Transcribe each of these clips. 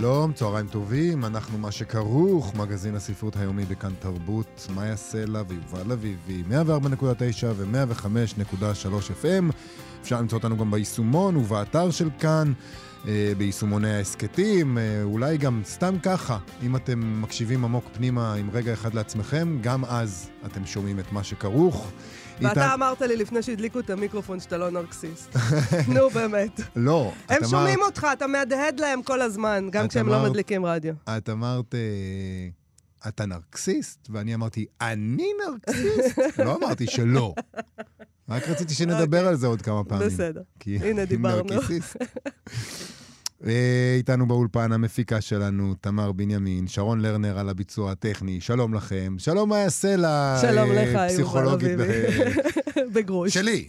שלום, צהריים טובים, אנחנו מה שכרוך, מגזין הספרות היומי בכאן תרבות, מאיה סלע ויובל אביבי, 104.9 ו-105.3 FM. אפשר למצוא אותנו גם ביישומון ובאתר של כאן, אה, ביישומוני ההסכתים, אה, אולי גם סתם ככה, אם אתם מקשיבים עמוק פנימה עם רגע אחד לעצמכם, גם אז אתם שומעים את מה שכרוך. ואתה אמרת לי לפני שהדליקו את המיקרופון שאתה לא נרקסיסט. נו, באמת. לא, את הם שומעים אותך, אתה מהדהד להם כל הזמן, גם כשהם לא מדליקים רדיו. את אמרת, אה, אתה נרקסיסט? ואני אמרתי, אני נרקסיסט? לא אמרתי שלא. רק רציתי שנדבר על זה עוד כמה פעמים. אוקיי. בסדר. הנה, דיברנו. אה, איתנו באולפן המפיקה שלנו, תמר בנימין, שרון לרנר על הביצוע הטכני, שלום לכם. שלום מאיה סלע, שלום אה, לך, יובל פסיכולוגית אביבי. אה, בגרוש. שלי.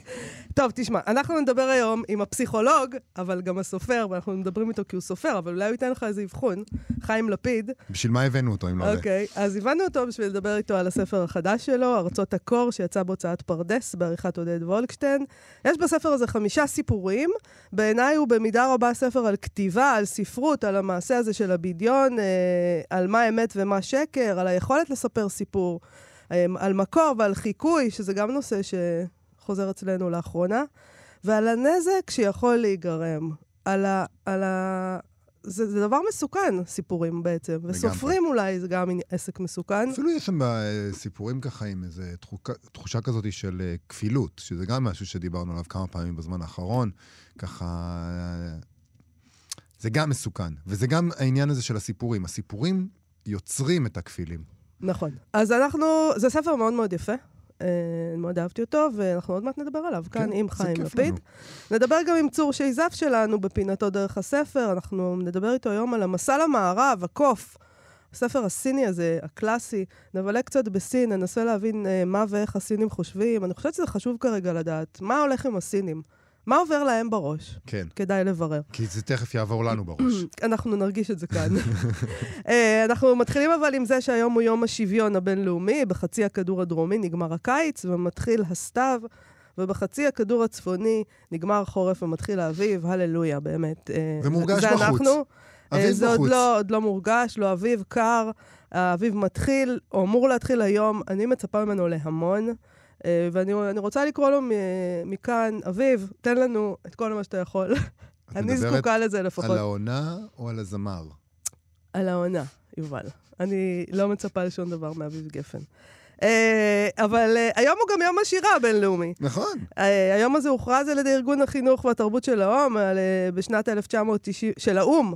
טוב, תשמע, אנחנו נדבר היום עם הפסיכולוג, אבל גם הסופר, ואנחנו מדברים איתו כי הוא סופר, אבל אולי הוא ייתן לך איזה אבחון, חיים לפיד. בשביל מה הבאנו אותו, אם לא זה? אוקיי, אז הבנו אותו בשביל לדבר איתו על הספר החדש שלו, ארצות הקור, שיצא בהוצאת פרדס, בעריכת עודד וולקשטיין. יש בספר הזה חמישה סיפורים. בעיניי הוא במידה רבה ספר על כתיבה, על ספרות, על המעשה הזה של הבדיון, אה, על מה אמת ומה שקר, על היכולת לספר סיפור, אה, על מקור ועל חיקוי, שזה גם נושא שחוזר אצלנו לאחרונה, ועל הנזק שיכול להיגרם. על ה... על ה... זה, זה דבר מסוכן, סיפורים בעצם. וסופרים אולי זה גם עסק מסוכן. אפילו יש שם אה, סיפורים ככה עם איזו תחוקה- תחושה כזאת של אה, כפילות, שזה גם משהו שדיברנו עליו כמה פעמים בזמן האחרון. ככה... אה, זה גם מסוכן. וזה גם העניין הזה של הסיפורים. הסיפורים יוצרים את הכפילים. נכון. אז אנחנו, זה ספר מאוד מאוד יפה. אה, מאוד אהבתי אותו, ואנחנו עוד מעט נדבר עליו כאן כן, עם זה חיים לפיד. נדבר גם עם צור שייזף שלנו בפינתו דרך הספר. אנחנו נדבר איתו היום על המסע למערב, הקוף. הספר הסיני הזה, הקלאסי, נבלה קצת בסין, ננסה להבין אה, מה ואיך הסינים חושבים. אני חושבת שזה חשוב כרגע לדעת. מה הולך עם הסינים? מה עובר להם בראש? כן, כדאי לברר. כי זה תכף יעבור לנו בראש. אנחנו נרגיש את זה כאן. אה, אנחנו מתחילים אבל עם זה שהיום הוא יום השוויון הבינלאומי, בחצי הכדור הדרומי נגמר הקיץ ומתחיל הסתיו, ובחצי הכדור הצפוני נגמר חורף ומתחיל האביב, הללויה, באמת. אה, ומורגש זה בחוץ. אנחנו. אה, אביב זה עוד בחוץ. לא, עוד לא מורגש, לא אביב, קר, האביב מתחיל, או אמור להתחיל היום, אני מצפה ממנו להמון. אה, ואני אני רוצה לקרוא לו מכאן, אביב, תן לנו את כל מה שאתה יכול. אני זקוקה לזה לפחות. על העונה או על הזמר? על העונה, יובל. אני לא מצפה לשום דבר מאביב גפן. אה, אבל אה, היום הוא גם יום השירה הבינלאומי. נכון. היום הזה הוכרז על ידי ארגון החינוך והתרבות של האו"ם בשנת 1990, של האו"ם,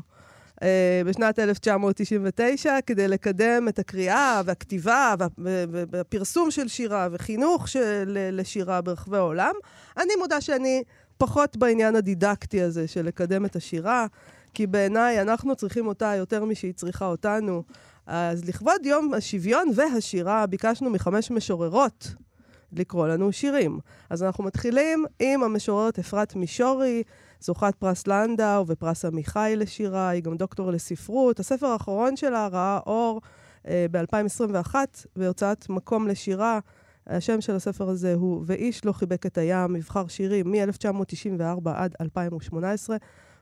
בשנת 1999, כדי לקדם את הקריאה והכתיבה והפרסום של שירה וחינוך של, לשירה ברחבי העולם. אני מודה שאני פחות בעניין הדידקטי הזה של לקדם את השירה, כי בעיניי אנחנו צריכים אותה יותר משהיא צריכה אותנו. אז לכבוד יום השוויון והשירה, ביקשנו מחמש משוררות לקרוא לנו שירים. אז אנחנו מתחילים עם המשוררת אפרת מישורי, זוכת פרס לנדאו ופרס עמיחי לשירה, היא גם דוקטור לספרות. הספר האחרון שלה ראה אור אה, ב-2021 בהוצאת מקום לשירה. השם של הספר הזה הוא "ואיש לא חיבק את הים", מבחר שירים מ-1994 עד 2018.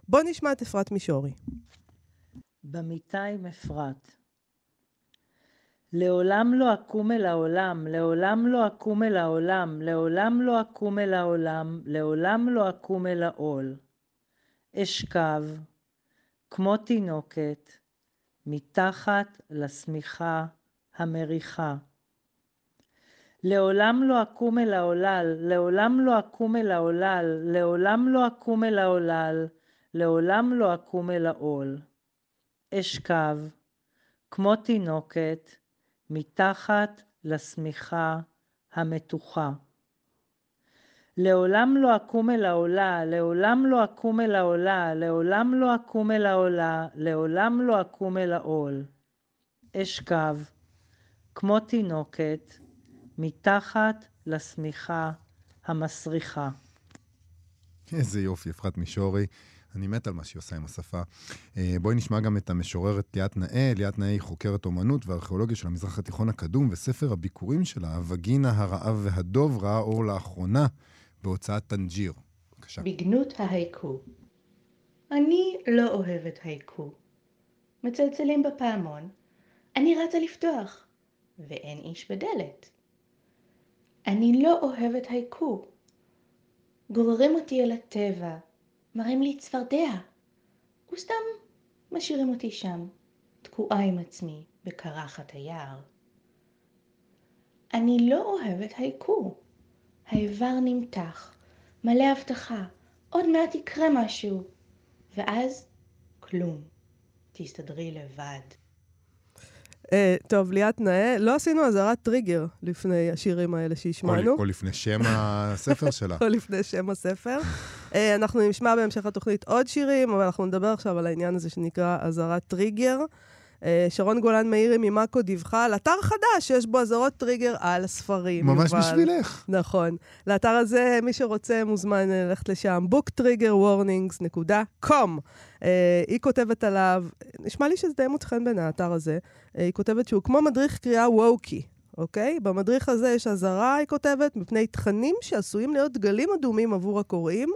בואו נשמע את אפרת מישורי. במיטה עם אפרת. לעולם לא אקום אל העולם, לעולם לא אקום אל העולם, לעולם לא אקום אל העולם, לעולם לא אקום אל העול. אשכב, כמו תינוקת, מתחת לשמיכה המריחה. לעולם לא אקום אל העולל, לעולם לא אקום אל העולל, לעולם לא אקום אל העולל, לעולם לא אקום אל העול. אשכב, כמו תינוקת, מתחת לשמיכה המתוחה. לעולם לא אקום אל העולה, לעולם לא אקום אל העולה, לעולם לא אקום אל העולה, לעולם לא אקום אל העול. אשכב, כמו תינוקת, מתחת לשמיכה המסריחה. איזה יופי, אפרת מישורי. אני מת על מה שהיא עושה עם השפה. אה, בואי נשמע גם את המשוררת ליאת נאה. ליאת נאה היא חוקרת אומנות וארכיאולוגיה של המזרח התיכון הקדום, וספר הביקורים שלה, הווגינה, הרעב והדוב, ראה אור לאחרונה בהוצאת טנג'יר. בבקשה. בגנות ההייקו. אני לא אוהבת הייקו. מצלצלים בפעמון, אני רצה לפתוח, ואין איש בדלת. אני לא אוהבת הייקו. גוררים אותי אל הטבע, מראים לי צפרדע, וסתם משאירים אותי שם, תקועה עם עצמי בקרחת היער. אני לא אוהבת הייקו. האיבר נמתח, מלא הבטחה, עוד מעט יקרה משהו, ואז כלום. תסתדרי לבד. אה, טוב, ליאת נאה, לא עשינו אזהרת טריגר לפני השירים האלה או, שהשמענו. או לפני שם הספר שלה. או לפני שם הספר. אה, אנחנו נשמע בהמשך התוכנית עוד שירים, אבל אנחנו נדבר עכשיו על העניין הזה שנקרא אזהרת טריגר. אה, שרון גולן מאירי ממאקו דיווחה על אתר חדש שיש בו אזהרות טריגר על ספרים. ממש יובל. בשבילך. נכון. לאתר הזה, מי שרוצה מוזמן אה, ללכת לשם, booktriggerwarnings.com. אה, היא כותבת עליו, נשמע לי שזה די מוצא חן בין האתר הזה, היא כותבת שהוא כמו מדריך קריאה ווקי. אוקיי? במדריך הזה יש אזהרה, היא כותבת, מפני תכנים שעשויים להיות דגלים אדומים עבור הקוראים,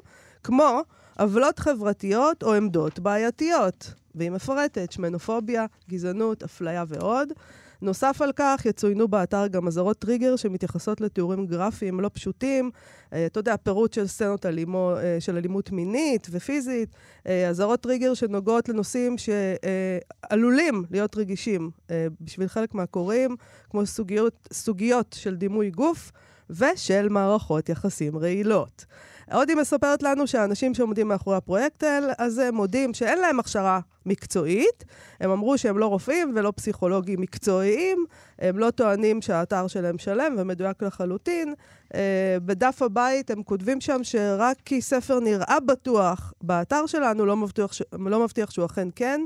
כמו עוולות חברתיות או עמדות בעייתיות. והיא מפרטת שמנופוביה, גזענות, אפליה ועוד. נוסף על כך, יצוינו באתר גם אזהרות טריגר שמתייחסות לתיאורים גרפיים לא פשוטים. אה, אתה יודע, פירוט של סצנות אלימו, אה, של אלימות מינית ופיזית. אה, אזהרות טריגר שנוגעות לנושאים שעלולים להיות רגישים בשביל חלק מהקוראים, כמו סוגיות, סוגיות של דימוי גוף ושל מערכות יחסים רעילות. עוד היא מספרת לנו שהאנשים שעומדים מאחורי הפרויקט הזה מודים שאין להם הכשרה מקצועית. הם אמרו שהם לא רופאים ולא פסיכולוגים מקצועיים. הם לא טוענים שהאתר שלהם שלם ומדויק לחלוטין. אה, בדף הבית הם כותבים שם שרק כי ספר נראה בטוח באתר שלנו, לא מבטיח, ש... לא מבטיח שהוא אכן כן.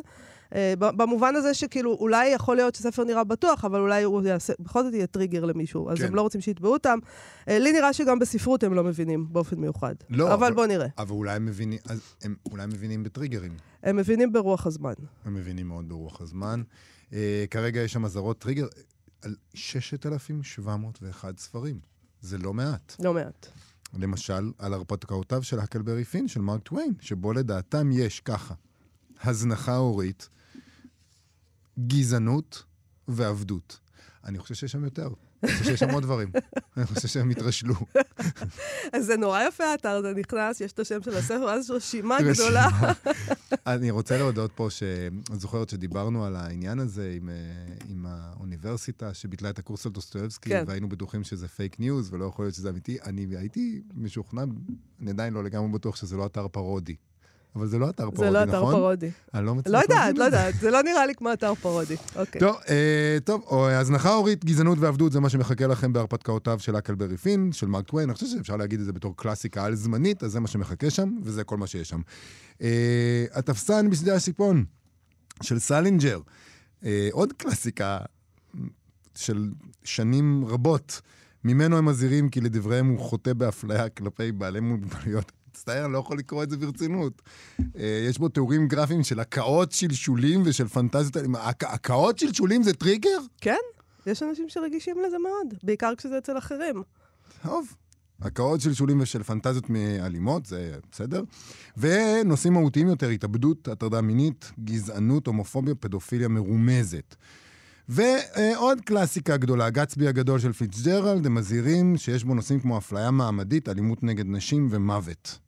Uh, במובן הזה שכאילו, אולי יכול להיות שספר נראה בטוח, אבל אולי הוא יעשה, בכל זאת יהיה טריגר למישהו, אז כן. הם לא רוצים שיתבעו אותם. Uh, לי נראה שגם בספרות הם לא מבינים באופן מיוחד. לא, אבל אבל- בוא נראה. אבל אולי הם מבינים, אז הם אולי מבינים בטריגרים. הם מבינים ברוח הזמן. הם מבינים מאוד ברוח הזמן. אה, כרגע יש שם אזהרות טריגר על 6,701 ספרים. זה לא מעט. לא מעט. למשל, על הרפתקאותיו של הקלברי פין של מרק טוויין, שבו לדעתם יש ככה, הזנחה הורית, גזענות ועבדות. אני חושב שיש שם יותר. אני חושב שיש שם עוד דברים. אני חושב שהם התרשלו. אז זה נורא יפה, האתר הזה נכנס, יש את השם של הספר, ואז יש רשימה. גדולה. אני רוצה להודות פה, שאת זוכרת שדיברנו על העניין הזה עם, אה, עם האוניברסיטה שביטלה את הקורס על דוסטויבסקי, כן. והיינו בטוחים שזה פייק ניוז ולא יכול להיות שזה אמיתי. אני הייתי משוכנע, אני עדיין לא לגמרי בטוח שזה לא אתר פרודי. אבל זה לא אתר פרודי, זה נכון? לא אתר פרודי. אני לא מצליח לא יודעת, לא זה. יודעת, זה לא נראה לי כמו אתר פרודי. אוקיי. טוב, אה, טוב, הזנחה הורית, גזענות ועבדות, זה מה שמחכה לכם בהרפתקאותיו של האקלברי פין, של מרק טוויין. אני חושב שאפשר להגיד את זה בתור קלאסיקה על-זמנית, אז זה מה שמחכה שם, וזה כל מה שיש שם. אה, התפסן בשדה השיפון, של סלינג'ר, אה, עוד קלאסיקה של שנים רבות. ממנו הם מזהירים כי לדבריהם הוא חוטא באפליה כלפי בעלי מוגבלויות. מצטער, אני לא יכול לקרוא את זה ברצינות. אה, יש בו תיאורים גרפיים של הקאות שלשולים ושל פנטזיות. הק- הקאות שלשולים זה טריגר? כן, יש אנשים שרגישים לזה מאוד, בעיקר כשזה אצל אחרים. טוב. הקאות שלשולים ושל פנטזיות אלימות, זה בסדר. ונושאים מהותיים יותר, התאבדות, הטרדה מינית, גזענות, הומופוביה, פדופיליה מרומזת. ועוד קלאסיקה גדולה, גצבי הגדול של פיצג'רלד, הם מזהירים שיש בו נושאים כמו אפליה מעמדית, אלימות נגד נשים ומוות.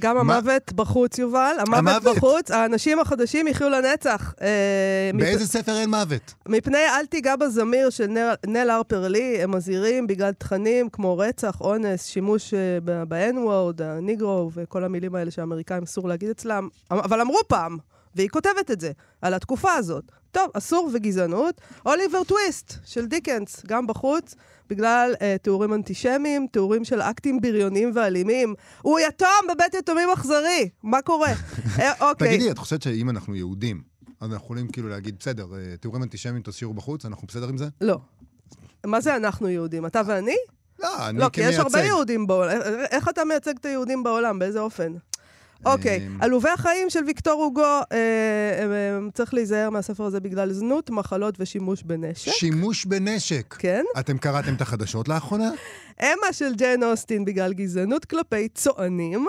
גם מה- המוות בחוץ, יובל, המוות המוות. בחוץ, האנשים החדשים יחיו לנצח. אה, מפ- באיזה ספר אין מוות? מפני אל תיגע בזמיר של נל- הרפר לי, הם מזהירים בגלל תכנים כמו רצח, אונס, שימוש אה, ב-N-word, הניגרו וכל המילים האלה שהאמריקאים אסור להגיד אצלם. אבל אמרו פעם, והיא כותבת את זה, על התקופה הזאת. טוב, אסור וגזענות. אוליבר טוויסט של דיקנס, גם בחוץ, בגלל אה, תיאורים אנטישמיים, תיאורים של אקטים בריוניים ואלימים. הוא יתום בבית יתומים אכזרי, מה קורה? אה, אוקיי. תגידי, את חושבת שאם אנחנו יהודים, אז אנחנו יכולים כאילו להגיד, בסדר, אה, תיאורים אנטישמיים תשאירו בחוץ, אנחנו בסדר עם זה? לא. מה זה אנחנו יהודים? אתה ואני? לא, אני לא, כי יש כמייצג. הרבה יהודים בעולם. איך אתה מייצג את היהודים בעולם? באיזה אופן? אוקיי, אמ, עלובי החיים של ויקטור הוגו, אה, אה, צריך להיזהר מהספר הזה בגלל זנות, מחלות ושימוש בנשק. שימוש בנשק. כן. אתם קראתם את החדשות לאחרונה? אמה של ג'יין אוסטין בגלל גזענות כלפי צוענים.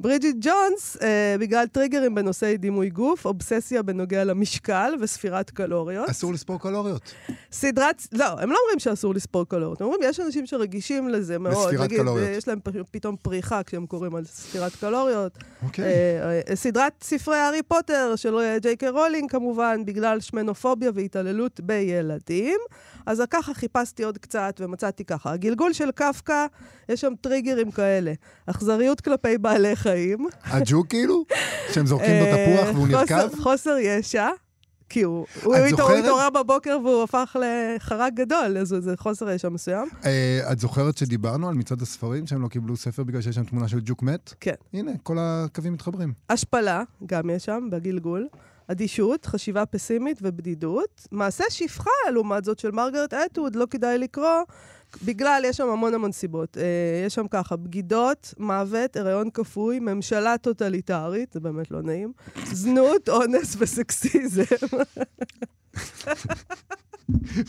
ברידג'ט ג'ונס אה, בגלל טריגרים בנושאי דימוי גוף, אובססיה בנוגע למשקל וספירת קלוריות. אסור לספור קלוריות. סדרת, לא, הם לא אומרים שאסור לספור קלוריות, הם אומרים, יש אנשים שרגישים לזה מאוד. לספירת נגיד, קלוריות. יש להם פתאום פריחה כשהם קוראים על ספירת קלוריות. אוקיי. אה, אה, סדרת ספרי הארי פוטר של ג'יי קיי רולינג, כמובן, בגלל שמנופוביה והתעללות בילדים. אז ככה חיפשתי עוד קצת ומצאתי ככה. הגלגול של קפקא, יש שם טריגרים כאלה. אכזריות כלפי בעלי חיים. הג'ו כאילו? שהם זורקים בו אה, תפוח והוא נרקב? חוסר ישע. כי הוא, הוא זוכרת? התעורר בבוקר והוא הפך לחרק גדול, אז זה חוסר ישע מסוים. אה, את זוכרת שדיברנו על מצעד הספרים, שהם לא קיבלו ספר בגלל שיש שם תמונה של ג'וק מת? כן. הנה, כל הקווים מתחברים. השפלה, גם יש שם, בגלגול. אדישות, חשיבה פסימית ובדידות. מעשה שפחה, לעומת זאת, של מרגרט אטווד, לא כדאי לקרוא, בגלל, יש שם המון המון סיבות. אה, יש שם ככה, בגידות, מוות, הריון כפוי, ממשלה טוטליטרית, זה באמת לא נעים, זנות, אונס וסקסיזם.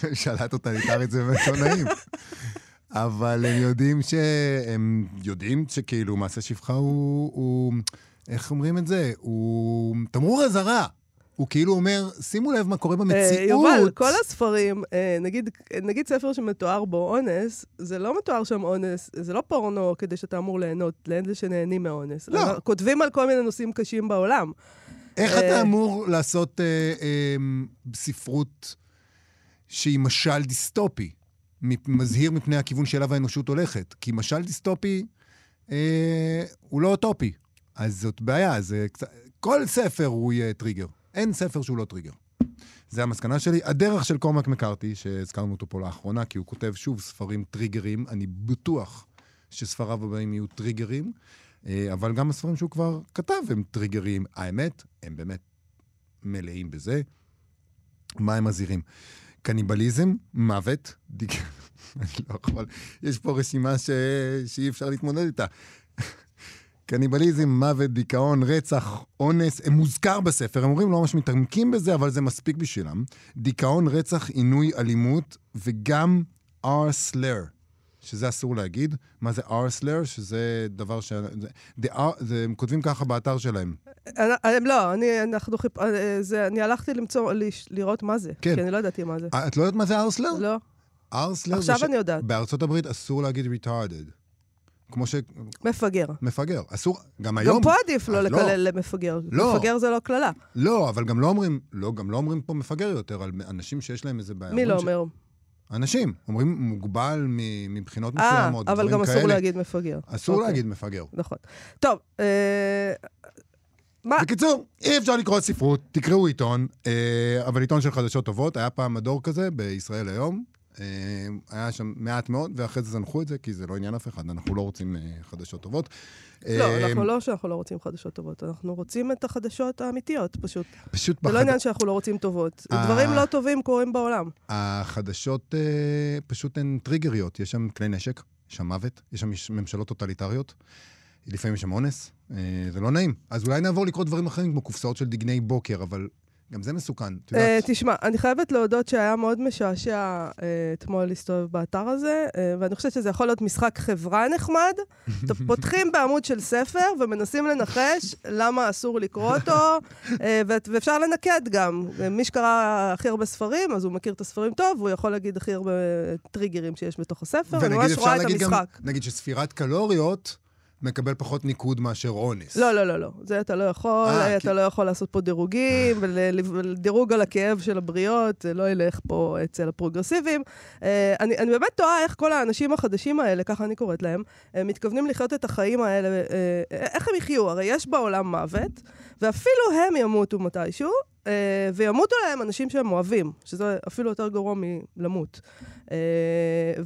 ממשלה טוטליטרית זה באמת לא נעים. אבל הם יודעים ש... הם יודעים שכאילו מעשה שפחה הוא... הוא... איך אומרים את זה? הוא תמרור אזהרה. הוא כאילו אומר, שימו לב מה קורה אה, במציאות. יובל, כל הספרים, אה, נגיד, נגיד ספר שמתואר בו אונס, זה לא מתואר שם אונס, זה לא פורנו כדי שאתה אמור ליהנות, לאלה שנהנים מאונס. לא. כותבים על כל מיני נושאים קשים בעולם. איך אה, אתה אמור לעשות אה, אה, ספרות שהיא משל דיסטופי? מזהיר מפני הכיוון שאליו האנושות הולכת. כי משל דיסטופי אה, הוא לא אוטופי. אז זאת בעיה, זה קצת... כל ספר הוא יהיה טריגר. אין ספר שהוא לא טריגר. זה המסקנה שלי. הדרך של קורמק מקארתי, שהזכרנו אותו פה לאחרונה, כי הוא כותב שוב ספרים טריגרים, אני בטוח שספריו הבאים יהיו טריגרים, אה, אבל גם הספרים שהוא כבר כתב הם טריגרים. האמת, הם באמת מלאים בזה. מה הם מזהירים? קניבליזם, מוות, דיק... אני לא יכול, יש פה רשימה ש... שאי אפשר להתמודד איתה. קניבליזם, מוות, דיכאון, רצח, אונס, הם מוזכר בספר, הם אומרים לא ממש מתעמקים בזה, אבל זה מספיק בשבילם. דיכאון, רצח, עינוי, אלימות, וגם R-slur, שזה אסור להגיד. מה זה R-slur? שזה דבר ש... זה, the R, זה, הם כותבים ככה באתר שלהם. הם לא, אני, אנחנו חיפ... אה, זה, אני הלכתי למצוא, לראות מה זה. כן. כי אני לא ידעתי מה זה. אה, את לא יודעת מה זה R-slur? לא. R-slur עכשיו זה אני יודעת. בארצות הברית אסור להגיד retarded. כמו מפגר. שמפגר. אסור, גם גם היום... פה עדיף לא אז לקלל למפגר. לא. מפגר זה לא קללה. לא, אבל גם לא אומרים, לא, גם לא אומרים פה מפגר יותר, על אנשים שיש להם איזה בעיה. מי לא אומר? ש- אנשים. אומרים מוגבל מבחינות אה, מסוימות, אבל דברים גם אסור כאלה. להגיד מפגר. אסור אוקיי. להגיד מפגר. נכון. טוב, אה, מה? בקיצור, אי אפשר לקרוא ספרות, תקראו עיתון, אה, אבל עיתון של חדשות טובות. היה פעם מדור כזה בישראל היום. אה, היה שם מעט מאוד, ואחרי זה זנחו את זה, כי זה לא עניין אף אחד, אנחנו לא רוצים אה, חדשות טובות. לא, אה, אנחנו לא שאנחנו לא רוצים חדשות טובות, אנחנו רוצים את החדשות האמיתיות, פשוט. פשוט זה לא בחד- עניין שאנחנו לא רוצים טובות. דברים לא טובים קורים בעולם. החדשות פשוט הן טריגריות. יש שם כלי נשק, יש שם מוות, יש שם מש- ממשלות טוטליטריות, לפעמים יש שם אונס, זה לא נעים. אז אולי נעבור לקרוא דברים אחרים, כמו קופסאות של דגני בוקר, אבל גם זה מסוכן. את אה, יודעת, תשמע, אני חייבת להודות שהיה מאוד משעשע אה, אתמול להסתובב באתר הזה, אה, ואני חושבת שזה יכול להיות משחק חברה נחמד. פותחים בעמוד של ספר ומנסים לנחש למה אסור לקרוא אותו, ואפשר לנקד גם. מי שקרא הכי הרבה ספרים, אז הוא מכיר את הספרים טוב, והוא יכול להגיד הכי הרבה טריגרים שיש בתוך הספר. אני ממש רואה את המשחק. נגיד שספירת קלוריות מקבל פחות ניקוד מאשר אונס. לא, לא, לא, לא. זה אתה לא יכול, אה, אתה כי- לא יכול לעשות פה דירוגים, ודירוג על הכאב של הבריות, זה לא ילך פה אצל הפרוגרסיבים. אה, אני, אני באמת תוהה איך כל האנשים החדשים האלה, ככה אני קוראת להם, הם מתכוונים לחיות את החיים האלה, אה, איך הם יחיו? הרי יש בעולם מוות, ואפילו הם ימותו מתישהו, אה, וימותו להם אנשים שהם אוהבים, שזה אפילו יותר גרוע מלמות. אה,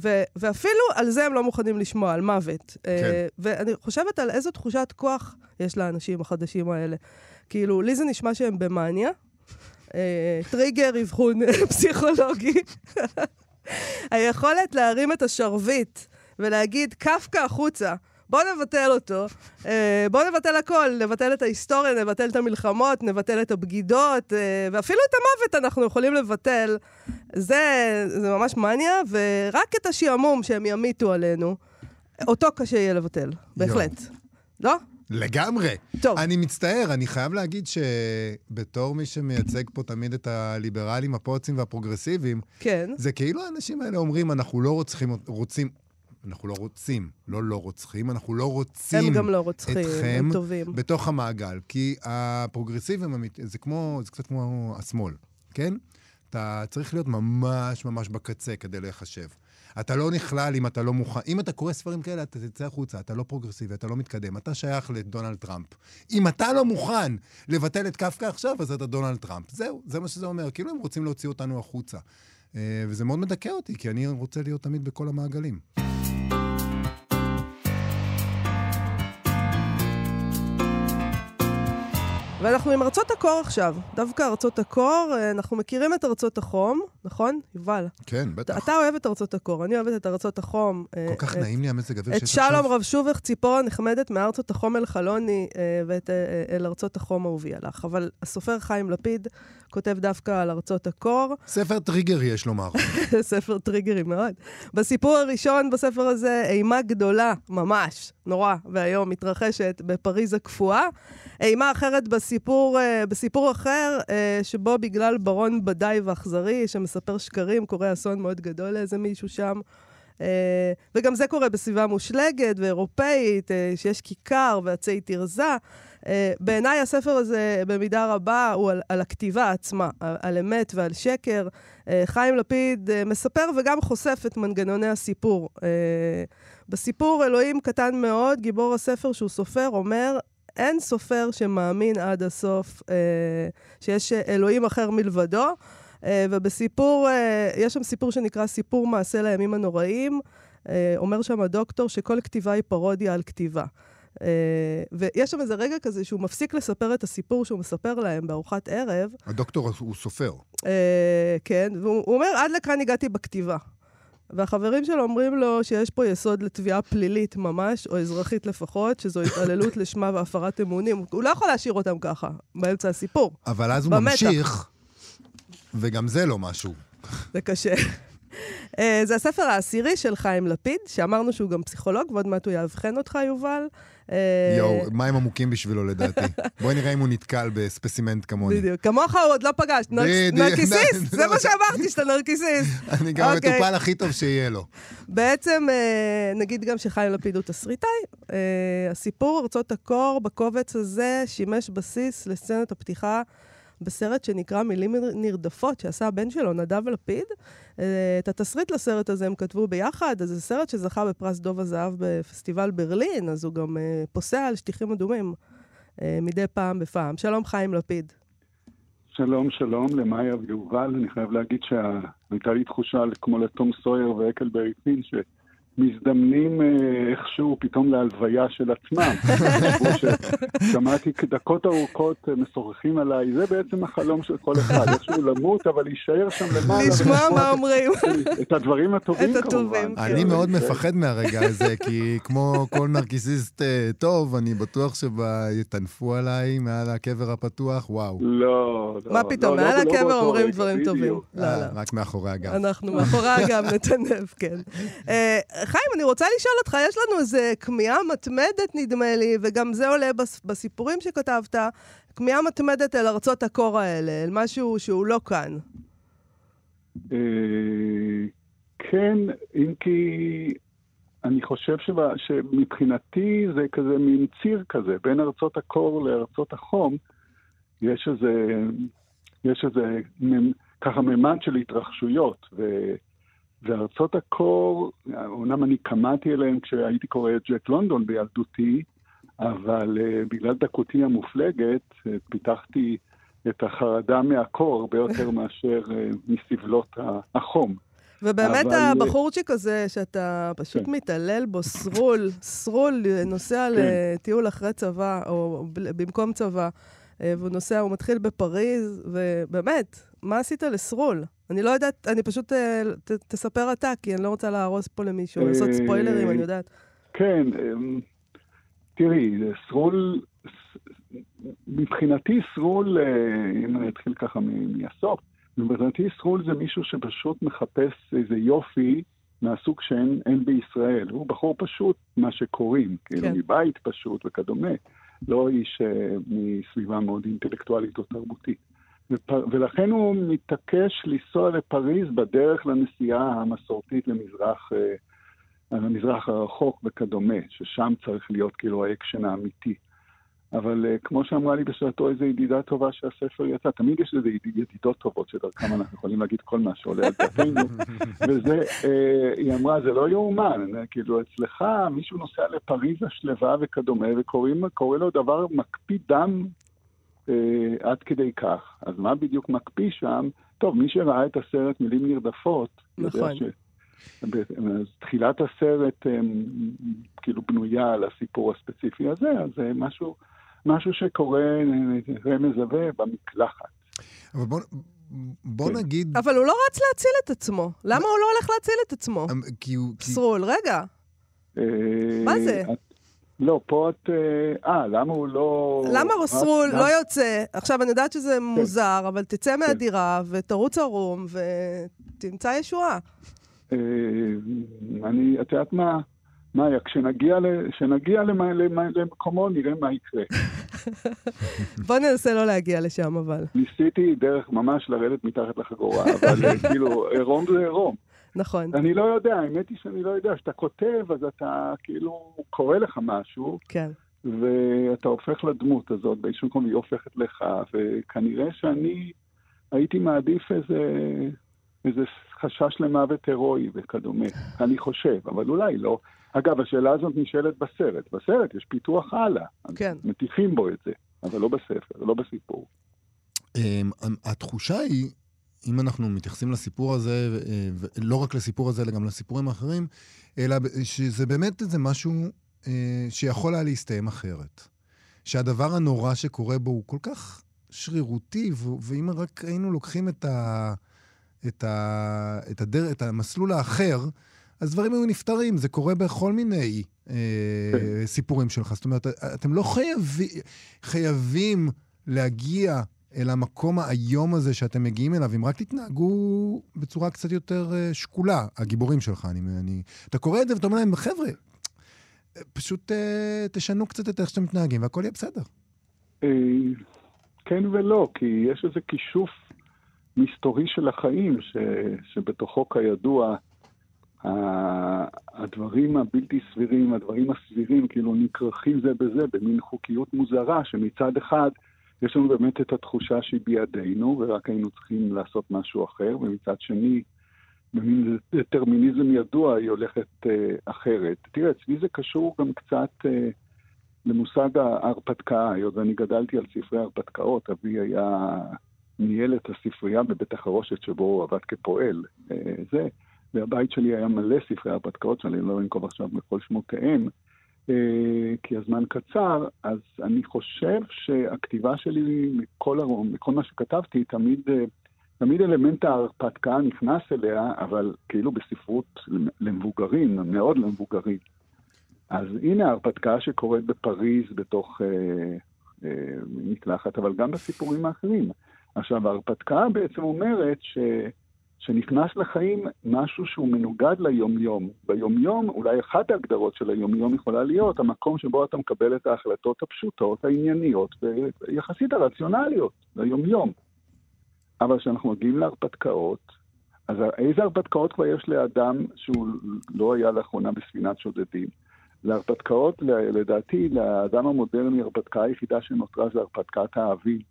ו- ואפילו על זה הם לא מוכנים לשמוע, על מוות. אה, כן. ואני חושבת על איזו תחושת כוח יש לאנשים החדשים האלה. כאילו, לי זה נשמע שהם במאניה. אה, טריגר אבחון פסיכולוגי. היכולת להרים את השרביט ולהגיד, קפקא החוצה. בוא נבטל אותו, אה, בוא נבטל הכל, נבטל את ההיסטוריה, נבטל את המלחמות, נבטל את הבגידות, אה, ואפילו את המוות אנחנו יכולים לבטל. זה, זה ממש מניה, ורק את השעמום שהם ימיתו עלינו, אותו קשה יהיה לבטל, בהחלט. לא? לגמרי. טוב. אני מצטער, אני חייב להגיד שבתור מי שמייצג פה תמיד את הליברלים, הפוצים והפרוגרסיביים, כן. זה כאילו האנשים האלה אומרים, אנחנו לא רוצחים, רוצים, אנחנו לא רוצים, לא לא רוצחים, אנחנו לא רוצים הם גם לא רוצחים, אתכם הם טובים. בתוך המעגל. כי הפרוגרסיבים, זה כמו, זה קצת כמו השמאל, כן? אתה צריך להיות ממש ממש בקצה כדי להיחשב. אתה לא נכלל אם אתה לא מוכן. אם אתה קורא ספרים כאלה, אתה תצא החוצה, אתה לא פרוגרסיבי, אתה לא מתקדם, אתה שייך לדונלד טראמפ. אם אתה לא מוכן לבטל את קפקא עכשיו, אז אתה דונלד טראמפ. זהו, זה מה שזה אומר. כאילו הם רוצים להוציא אותנו החוצה. אה, וזה מאוד מדכא אותי, כי אני רוצה להיות תמיד בכל המעגלים. ואנחנו עם ארצות הקור עכשיו. דווקא ארצות הקור, אה, אנחנו מכירים את ארצות החום, נכון? יובל. כן, בטח. אתה אוהב את ארצות הקור, אני אוהבת את ארצות החום. אה, כל כך את- נעים לי המזג אוויר את שיש שלום עכשיו. רב שובך, ציפור הנחמדת מארצות החום אל חלוני, אה, ואת אל ארצות החום אהובי עלך. אבל הסופר חיים לפיד כותב דווקא על ארצות הקור, ספר טריגר, יש לומר. ספר טריגרי מאוד. בסיפור הראשון בספר הזה, אימה גדולה, ממש, נורא ואיום, מתרחשת בפריז הקפואה. אימה אחרת בסיפור, אה, בסיפור אחר, אה, שבו בגלל ברון בדאי ואכזרי, שמספר שקרים, קורה אסון מאוד גדול לאיזה מישהו שם. אה, וגם זה קורה בסביבה מושלגת ואירופאית, שיש כיכר ועצי תרזה. אה, בעיניי הספר הזה במידה רבה הוא על, על הכתיבה עצמה, על, על אמת ועל שקר. אה, חיים לפיד אה, מספר וגם חושף את מנגנוני הסיפור. בסיפור אלוהים קטן מאוד, גיבור הספר שהוא סופר, אומר, אין סופר שמאמין עד הסוף שיש אלוהים אחר מלבדו. ובסיפור, יש שם סיפור שנקרא סיפור מעשה לימים הנוראים. אומר שם הדוקטור שכל כתיבה היא פרודיה על כתיבה. Uh, ויש שם איזה רגע כזה שהוא מפסיק לספר את הסיפור שהוא מספר להם בארוחת ערב, הדוקטור הוא סופר. uh, כן, והוא הוא אומר, עד לכאן הגעתי בכתיבה. והחברים שלו אומרים לו שיש פה יסוד לתביעה פלילית ממש, או אזרחית לפחות, שזו התעללות לשמה והפרת אמונים. הוא לא יכול להשאיר אותם ככה, באמצע הסיפור. אבל אז הוא במתח. ממשיך, וגם זה לא משהו. זה קשה. אה, זה הספר העשירי של חיים לפיד, שאמרנו שהוא גם פסיכולוג, ועוד מעט הוא יאבחן אותך, יובל. אה, יואו, מים עמוקים בשבילו לדעתי. בואי נראה אם הוא נתקל בספסימנט כמוני. בדיוק. כמוך הוא עוד לא פגש. נרקיסיסט, זה מה שאמרתי, שאתה נרקיסיסט. אני גם אוקיי. המטופל הכי טוב שיהיה לו. בעצם, אה, נגיד גם שחיים לפיד הוא תסריטאי. הסיפור ארצות הקור בקובץ הזה שימש בסיס לסצנת הפתיחה בסרט שנקרא מילים נרדפות, שעשה הבן שלו, נדב לפיד. אה, את התסריט לסרט הזה הם כתבו ביחד, אז זה סרט שזכה בפרס דוב הזהב בפסטיבל ברלין, אז הוא גם אה, פוסע על שטיחים אדומים אה, מדי פעם בפעם. שלום, חיים לפיד. שלום, שלום למאיה ויובל. אני חייב להגיד שהייתה לי תחושה כמו לתום סויר ואקלברי פין, שמזדמנים אה, איכשהו פתאום להלוויה של עצמם. שמעתי דקות ארוכות אה, משוחחים עליי, זה בעצם החלום של כל אחד, איכשהו למות, אבל להישאר שם למעלה. לשמוע מה אומרים. את הדברים הטובים כמובן. כן. אני מאוד מפחד מהרגע הזה, כי כמו כל נרקיסיסט אה, טוב, אני בטוח שיטנפו עליי מעל הקבר הפתוח, וואו. לא, לא. מה פתאום, לא, לא, מעל הקבר אומרים דברים טובים. לא. רק מאחורי הגב. אנחנו מאחורי האגם נטנף, כן. חיים, אני רוצה לשאול אותך, יש לנו איזה כמיהה מתמדת, נדמה לי, וגם זה עולה בס- בסיפורים שכתבת, כמיהה מתמדת אל ארצות הקור האלה, אל משהו שהוא לא כאן. אה, כן, אם כי אני חושב שבא- שמבחינתי זה כזה מין ציר כזה, בין ארצות הקור לארצות החום, יש איזה, יש איזה ככה ממד של התרחשויות, ו, וארצות הקור, אומנם אני קמאתי אליהם כשהייתי קורא את ג'ק לונדון בילדותי, אבל uh, בגלל דקותי המופלגת, uh, פיתחתי את החרדה מהקור הרבה יותר מאשר uh, מסבלות החום. ובאמת אבל- הבחורצ'יק הזה, שאתה פשוט כן. מתעלל בו, סרול, סרול, נוסע כן. לטיול אחרי צבא, או במקום צבא, והוא נוסע, הוא מתחיל בפריז, ובאמת, מה עשית לסרול? אני לא יודעת, אני פשוט, אה, ת, תספר אתה, כי אני לא רוצה להרוס פה למישהו, לעשות אה, ספוילרים, אני יודעת. כן, אמ, תראי, סרול, מבחינתי סרול, אה, אם אני אתחיל ככה מהסוף, מבחינתי סרול זה מישהו שפשוט מחפש איזה יופי מהסוג שאין אין בישראל. הוא בחור פשוט, מה שקוראים, כאילו כן. מבית פשוט וכדומה. לא איש מסביבה מאוד אינטלקטואלית או תרבותית. ולכן הוא מתעקש לנסוע לפריז בדרך לנסיעה המסורתית למזרח, אה, למזרח הרחוק וכדומה, ששם צריך להיות כאילו האקשן האמיתי. אבל uh, כמו שאמרה לי בשעתו איזו ידידה טובה שהספר יצא, תמיד יש איזה ידיד- ידידות טובות שדרכם אנחנו יכולים להגיד כל מה שעולה על דעתנו, וזה, uh, היא אמרה, זה לא יאומן, כאילו אצלך מישהו נוסע לפריז השלווה וכדומה, וקורא לו דבר מקפיא דם uh, עד כדי כך. אז מה בדיוק מקפיא שם? טוב, מי שראה את הסרט מילים נרדפות, נכון. ש... אז תחילת הסרט הם, כאילו בנויה על הסיפור הספציפי הזה, אז זה משהו, משהו שקורה רמז עבה במקלחת. אבל בוא, בוא כן. נגיד... אבל הוא לא רץ להציל את עצמו. למה הוא לא הולך להציל את עצמו? אמ, כי הוא... כי- סרול, רגע. אה, מה זה? את- לא, פה את... אה, אה, למה הוא לא... למה רץ- סרול רץ- לא יוצא? עכשיו, אני יודעת שזה מוזר, אבל תצא מהדירה ותרוץ ערום ותמצא ישועה. אה, אני, את יודעת מה? מאיה, כשנגיע, כשנגיע למה- למה- למקומו, נראה מה יקרה. בוא ננסה לא להגיע לשם, אבל. ניסיתי דרך ממש לרדת מתחת לחגורה, אבל אה, כאילו, עירום זה עירום. נכון, אני לא יודע, האמת היא שאני לא יודע. כשאתה כותב, אז אתה כאילו, קורה לך משהו, כן. ואתה הופך לדמות הזאת, באיזשהו מקום היא הופכת לך, וכנראה שאני הייתי מעדיף איזה, איזה חשש למוות הירואי וכדומה. אני חושב, אבל אולי לא. אגב, השאלה הזאת נשאלת בסרט. בסרט יש פיתוח הלאה. כן. מטיחים בו את זה, אבל לא בספר, לא בסיפור. אמ, התחושה היא, אם אנחנו מתייחסים לסיפור הזה, אה, ולא רק לסיפור הזה, אלא גם לסיפורים האחרים, אלא שזה באמת איזה משהו אה, שיכול היה להסתיים אחרת. שהדבר הנורא שקורה בו הוא כל כך שרירותי, ואם רק היינו לוקחים את, ה, את, ה, את, הדר, את המסלול האחר, אז דברים היו נפתרים. זה קורה בכל מיני אה, כן. סיפורים שלך. זאת אומרת, אתם לא חייבי, חייבים להגיע אל המקום האיום הזה שאתם מגיעים אליו, אם רק תתנהגו בצורה קצת יותר אה, שקולה, הגיבורים שלך. אני, אני, אתה קורא את זה ואתה אומר להם, חבר'ה, פשוט אה, תשנו קצת את איך שאתם מתנהגים והכל יהיה בסדר. אה, כן ולא, כי יש איזה כישוף מסתורי של החיים, ש, שבתוכו כידוע הדברים הבלתי סבירים, הדברים הסבירים, כאילו נכרכים זה בזה במין חוקיות מוזרה, שמצד אחד יש לנו באמת את התחושה שהיא בידינו, ורק היינו צריכים לעשות משהו אחר, ומצד שני, במין דטרמיניזם ידוע, היא הולכת אה, אחרת. תראה, אצלי זה קשור גם קצת אה, למושג ההרפתקה, היות ואני גדלתי על ספרי הרפתקאות, אבי היה ניהל את הספרייה בבית החרושת שבו הוא עבד כפועל. אה, זה, והבית שלי היה מלא ספרי הרפתקאות שאני לא אנקוב עכשיו בכל שמותיהם, כי הזמן קצר, אז אני חושב שהכתיבה שלי מכל, מכל מה שכתבתי, תמיד, אה, תמיד אלמנט ההרפתקה נכנס אליה, אבל כאילו בספרות למבוגרים, מאוד למבוגרים. אז הנה ההרפתקה שקורית בפריז בתוך אה, אה, מקלחת, אבל גם בסיפורים האחרים. עכשיו, ההרפתקה בעצם אומרת ש... שנכנס לחיים משהו שהוא מנוגד ליומיום. ביומיום, אולי אחת ההגדרות של היומיום יכולה להיות המקום שבו אתה מקבל את ההחלטות הפשוטות, הענייניות, ויחסית הרציונליות, ליומיום. אבל כשאנחנו מגיעים להרפתקאות, אז איזה הרפתקאות כבר יש לאדם שהוא לא היה לאחרונה בספינת שודדים? להרפתקאות, לדעתי, לאדם המודרני, ההרפתקה היחידה שנותרה זה הרפתקת האביב.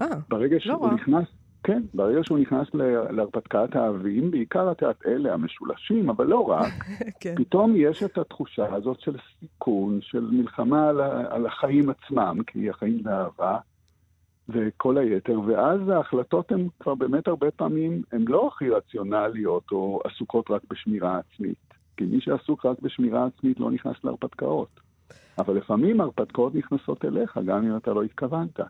אה, ברגע לא שהוא רע. נכנס, כן, ברגע שהוא נכנס להרפתקת האבים, בעיקר אלה המשולשים, אבל לא רק, כן. פתאום יש את התחושה הזאת של סיכון, של מלחמה על, על החיים עצמם, כי החיים זה אהבה, וכל היתר, ואז ההחלטות הן כבר באמת הרבה פעמים, הן לא הכי רציונליות או עסוקות רק בשמירה עצמית. כי מי שעסוק רק בשמירה עצמית לא נכנס להרפתקאות. אבל לפעמים ההרפתקאות נכנסות אליך, גם אם אתה לא התכוונת.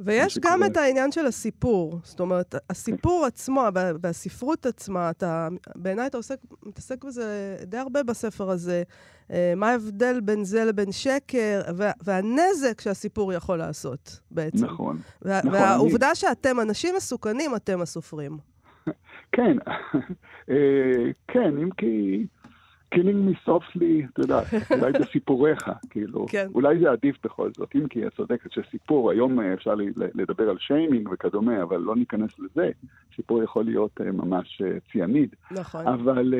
ויש גם שקורה. את העניין של הסיפור. זאת אומרת, הסיפור עצמו, ב- בספרות עצמה, אתה, בעיניי אתה עוסק, מתעסק בזה די הרבה בספר הזה. אה, מה ההבדל בין זה לבין שקר, וה, והנזק שהסיפור יכול לעשות, בעצם. נכון. וה, נכון, והעובדה שאתם אנשים מסוכנים, אתם הסופרים. כן, אה, כן, אם כי... killing me softly, אתה יודע, אולי בסיפוריך, כאילו, כן. אולי זה עדיף בכל זאת, אם כי את צודקת שסיפור, היום אה, אפשר לדבר על שיימינג וכדומה, אבל לא ניכנס לזה, סיפור יכול להיות אה, ממש אה, ציאניד. נכון. אבל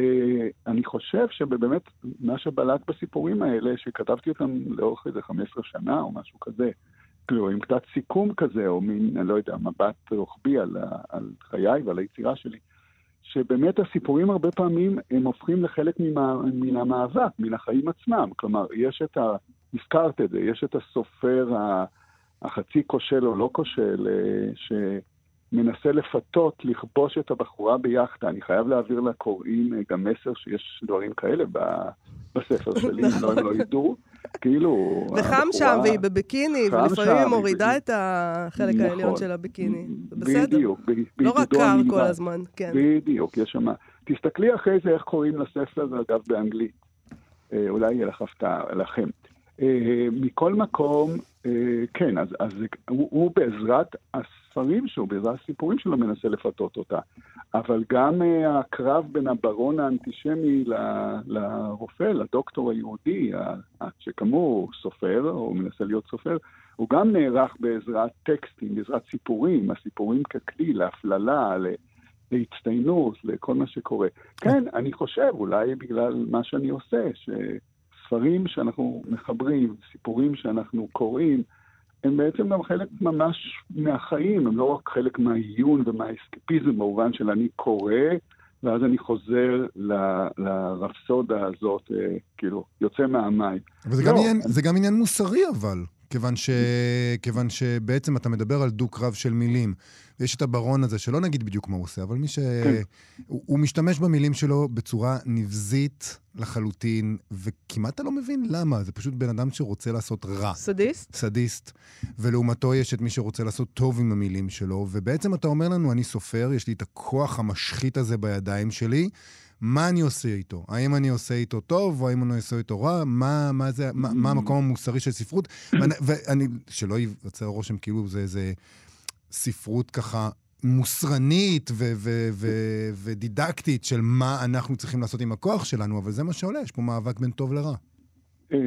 אני חושב שבאמת, מה שבלט בסיפורים האלה, שכתבתי אותם לאורך איזה 15 שנה או משהו כזה, כאילו, עם קצת סיכום כזה, או מין, אני לא יודע, מבט רוחבי על, על חיי ועל היצירה שלי, שבאמת הסיפורים הרבה פעמים הם הופכים לחלק ממה, מן המאבק, מן החיים עצמם. כלומר, יש את ה... הזכרת את זה, יש את הסופר החצי כושל או לא כושל, אה, שמנסה לפתות, לכבוש את הבחורה ביאכטה. אני חייב להעביר לקוראים אה, גם מסר שיש דברים כאלה ב- בספר שלי, אם לא, הם לא ידעו. כאילו, וחם הבחורה- שם, והיא בביקיני, ולפעמים היא מורידה את החלק נכון. העליון של הביקיני. בסדר. בדיוק. לא רק קר. כל הזמן, כן. בדיוק, יש שם... תסתכלי אחרי זה איך קוראים לספר, אגב, באנגלית. אה, אולי יהיה לך הפתעה, לכם. אה, מכל מקום, כן, אז, אז הוא, הוא בעזרת הספרים שלו, בעזרת הסיפורים שלו, מנסה לפתות אותה. אבל גם אה, הקרב בין הברון האנטישמי ל- לרופא, לדוקטור היהודי, שכאמור סופר, או מנסה להיות סופר, הוא גם נערך בעזרת טקסטים, בעזרת סיפורים, הסיפורים ככלי להפללה, להצטיינות, לכל מה שקורה. כן, אני חושב, אולי בגלל מה שאני עושה, שספרים שאנחנו מחברים, סיפורים שאנחנו קוראים, הם בעצם גם חלק ממש מהחיים, הם לא רק חלק מהעיון ומהאסקפיזם במובן של אני קורא, ואז אני חוזר ל- לרפסודה הזאת, אה, כאילו, יוצא מהמים. אבל זה, לא, גם עניין, זה גם עניין מוסרי, אבל. כיוון, ש... כיוון שבעצם אתה מדבר על דו-קרב של מילים. ויש את הברון הזה, שלא נגיד בדיוק מה הוא עושה, אבל מי ש... כן. הוא, הוא משתמש במילים שלו בצורה נבזית לחלוטין, וכמעט אתה לא מבין למה. זה פשוט בן אדם שרוצה לעשות רע. סדיסט? סדיסט, ולעומתו יש את מי שרוצה לעשות טוב עם המילים שלו, ובעצם אתה אומר לנו, אני סופר, יש לי את הכוח המשחית הזה בידיים שלי, מה אני עושה איתו? האם אני עושה איתו טוב, או האם אני עושה איתו רע? מה, מה, זה, מה, מה המקום המוסרי של ספרות? ואני, ואני, שלא ייווצר רושם כאילו זה איזה ספרות ככה מוסרנית ו- ו- ו- ודידקטית של מה אנחנו צריכים לעשות עם הכוח שלנו, אבל זה מה שעולה, יש פה מאבק בין טוב לרע. אה,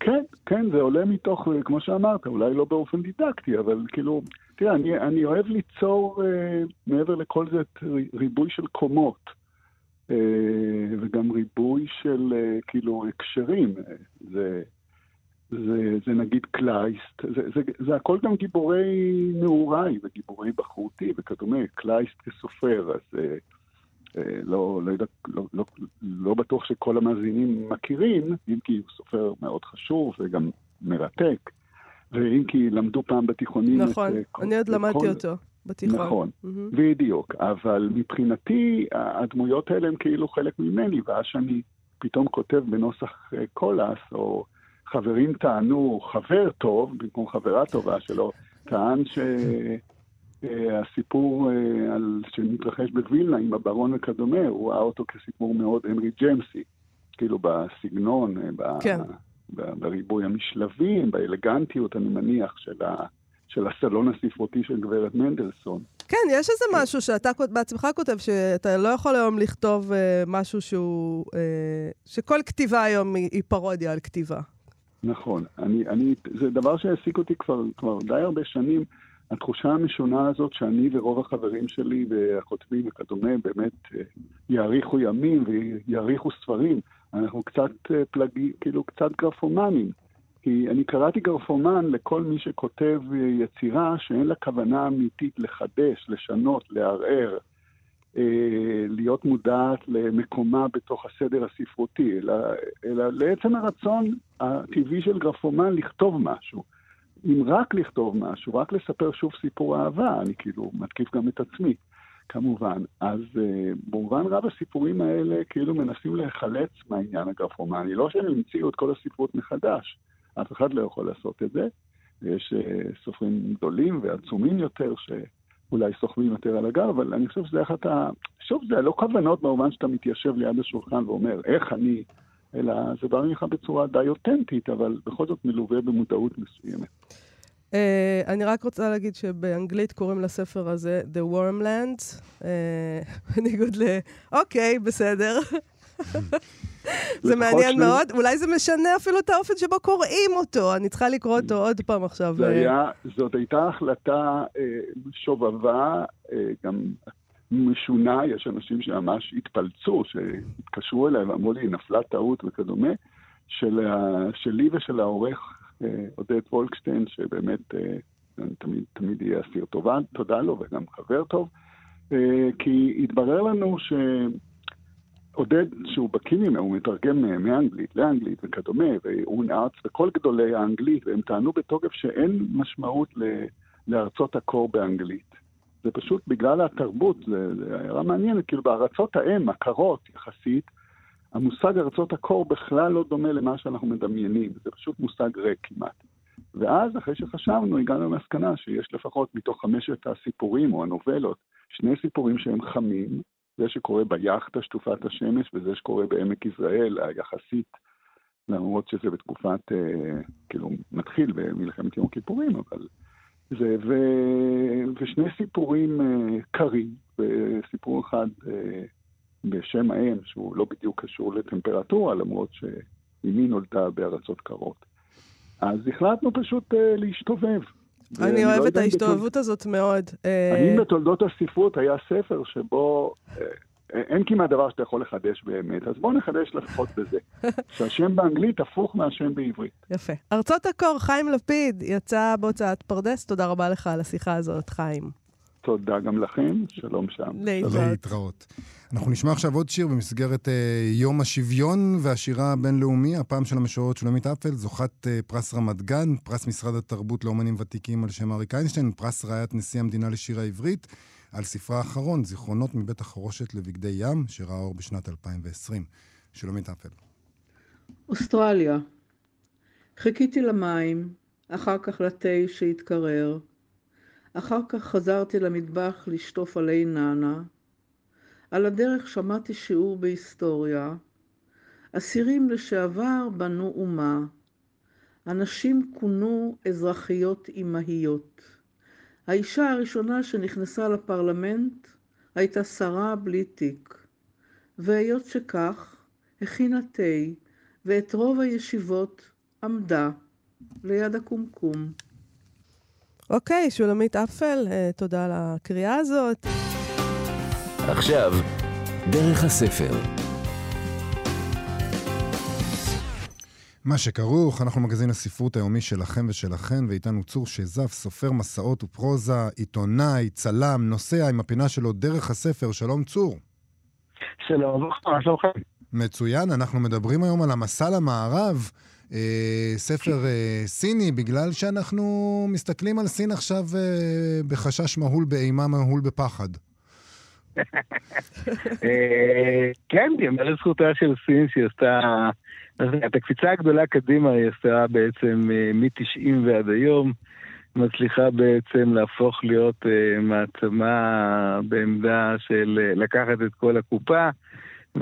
כן, כן, זה עולה מתוך, אה, כמו שאמרת, אולי לא באופן דידקטי, אבל כאילו, תראה, אני, אני אוהב ליצור אה, מעבר לכל זה ריבוי של קומות, וגם ריבוי של אה, כאילו הקשרים. אה, זה, זה, זה נגיד קלייסט, זה, זה, זה הכל גם גיבורי נעוריי וגיבורי בחרותי וכדומה, קלייסט כסופר, אז אה, אה, לא, לא, יודע, לא, לא, לא בטוח שכל המאזינים מכירים, אם כי הוא סופר מאוד חשוב וגם מרתק, ואם כי למדו פעם בתיכונים נכון, את... אה, אני עוד למדתי כל- אותו בתיכון. נכון, מהמם. בדיוק, אבל מבחינתי הדמויות האלה הן כאילו חלק ממני, ואז שאני פתאום כותב בנוסח אה, קולס, או חברים טענו חבר טוב במקום חברה טובה שלו, טען שהסיפור על, שמתרחש בווילנה עם הברון וכדומה, הוא ראה אותו כסיפור מאוד הנרי ג'מסי, כאילו בסגנון, אה, ב, כן. ב, בריבוי המשלבים, באלגנטיות, אני מניח, של, ה, של הסלון הספרותי של גברת מנדלסון. כן, יש איזה משהו שאתה בעצמך כותב, שאתה לא יכול היום לכתוב אה, משהו שהוא... אה, שכל כתיבה היום היא, היא פרודיה על כתיבה. נכון. אני, אני, זה דבר שהעסיק אותי כבר, כבר די הרבה שנים. התחושה המשונה הזאת שאני ורוב החברים שלי והכותבים וכדומה באמת אה, יאריכו ימים ויאריכו ספרים. אנחנו קצת אה, פלגי, כאילו קצת גרפומנים. כי אני קראתי גרפומן לכל מי שכותב יצירה שאין לה כוונה אמיתית לחדש, לשנות, לערער, אה, להיות מודעת למקומה בתוך הסדר הספרותי, אלא, אלא לעצם הרצון הטבעי של גרפומן לכתוב משהו. אם רק לכתוב משהו, רק לספר שוב סיפור אהבה, אני כאילו מתקיף גם את עצמי, כמובן. אז uh, במובן רב הסיפורים האלה כאילו מנסים להיחלץ מהעניין הגרפומני. לא שהם המציאו את כל הספרות מחדש, אף אחד לא יכול לעשות את זה. יש uh, סופרים גדולים ועצומים יותר שאולי סוחבים יותר על הגב, אבל אני חושב שזה אחת ה... שוב, זה לא כוונות במובן שאתה מתיישב ליד השולחן ואומר, איך אני... אלא זה בא ממך בצורה די אותנטית, אבל בכל זאת מלווה במודעות מסוימת. Uh, אני רק רוצה להגיד שבאנגלית קוראים לספר הזה The Wormlands, uh, בניגוד ל... אוקיי, בסדר. זה מעניין מאוד. אולי זה משנה אפילו את האופן שבו קוראים אותו. אני צריכה לקרוא אותו עוד פעם עכשיו. זה היה, זאת הייתה החלטה אה, שובבה, אה, גם משונה, יש אנשים שממש התפלצו, שהתקשרו אליי ואמרו לי, נפלה טעות וכדומה, של, שלי ושל העורך אה, עודד וולקשטיין, שבאמת אה, תמיד, תמיד יהיה אסיר טובה, תודה לו וגם חבר טוב, אה, כי התברר לנו ש... עודד, שהוא בקיא ממנו, הוא מתרגם מאנגלית לאנגלית וכדומה, ואון ארץ וכל גדולי האנגלית, והם טענו בתוקף שאין משמעות לארצות הקור באנגלית. זה פשוט בגלל התרבות, זו הערה מעניינת, כאילו בארצות האם, הקרות יחסית, המושג ארצות הקור בכלל לא דומה למה שאנחנו מדמיינים, זה פשוט מושג ריק כמעט. ואז, אחרי שחשבנו, הגענו למסקנה שיש לפחות מתוך חמשת הסיפורים או הנובלות, שני סיפורים שהם חמים, זה שקורה ביאכטה שטופת השמש וזה שקורה בעמק יזרעאל, היחסית, למרות שזה בתקופת, אה, כאילו, מתחיל במלחמת יום הכיפורים, אבל זה, ו, ושני סיפורים uh, קרים, וסיפור אחד uh, בשם האם, שהוא לא בדיוק קשור לטמפרטורה, למרות שאימי נולדה בארצות קרות. אז החלטנו פשוט uh, להשתובב. אני לא אוהבת את ההשתובבות הזאת מאוד. האם בתולדות הספרות היה ספר שבו uh, אין כמעט דבר שאתה יכול לחדש באמת, אז בואו נחדש לפחות בזה. שהשם באנגלית הפוך מהשם בעברית. יפה. ארצות הקור, חיים לפיד, יצא בהוצאת פרדס. תודה רבה לך על השיחה הזאת, חיים. תודה גם לכם, שלום שם. להתראות. אנחנו נשמע עכשיו עוד שיר במסגרת uh, יום השוויון והשירה הבינלאומי, הפעם של המשוררת שולמית אפל, זוכת uh, פרס רמת גן, פרס משרד התרבות לאומנים ותיקים על שם אריק איינשטיין, פרס ראיית נשיא המדינה לשיר העברית. על ספרה האחרון, זיכרונות מבית החרושת לבגדי ים, שראה אור בשנת 2020. שלומית אפל. אוסטרליה. חיכיתי למים, אחר כך לתה שהתקרר. אחר כך חזרתי למטבח לשטוף עלי נאנה. על הדרך שמעתי שיעור בהיסטוריה. אסירים לשעבר בנו אומה. אנשים כונו אזרחיות אמהיות. האישה הראשונה שנכנסה לפרלמנט הייתה שרה בלי תיק, והיות שכך, הכינה תה, ואת רוב הישיבות עמדה ליד הקומקום. אוקיי, שולמית אפל, אה, תודה על הקריאה הזאת. עכשיו, דרך הספר. מה שכרוך, אנחנו מגזין הספרות היומי שלכם ושלכן, ואיתנו צור שזף, סופר מסעות ופרוזה, עיתונאי, צלם, נוסע עם הפינה שלו דרך הספר. שלום צור. שלום, מה שלומכם? מצוין, אנחנו מדברים היום על המסע למערב, ספר אה, סיני, בגלל שאנחנו מסתכלים על סין עכשיו אה, בחשש מהול באימה, מהול בפחד. אה, כן, יאמר לזכותה של סין שהיא עשתה... את הקפיצה הגדולה קדימה היא עשתה בעצם אה, מ-90 ועד היום, מצליחה בעצם להפוך להיות מעצמה בעמדה של לקחת את כל הקופה.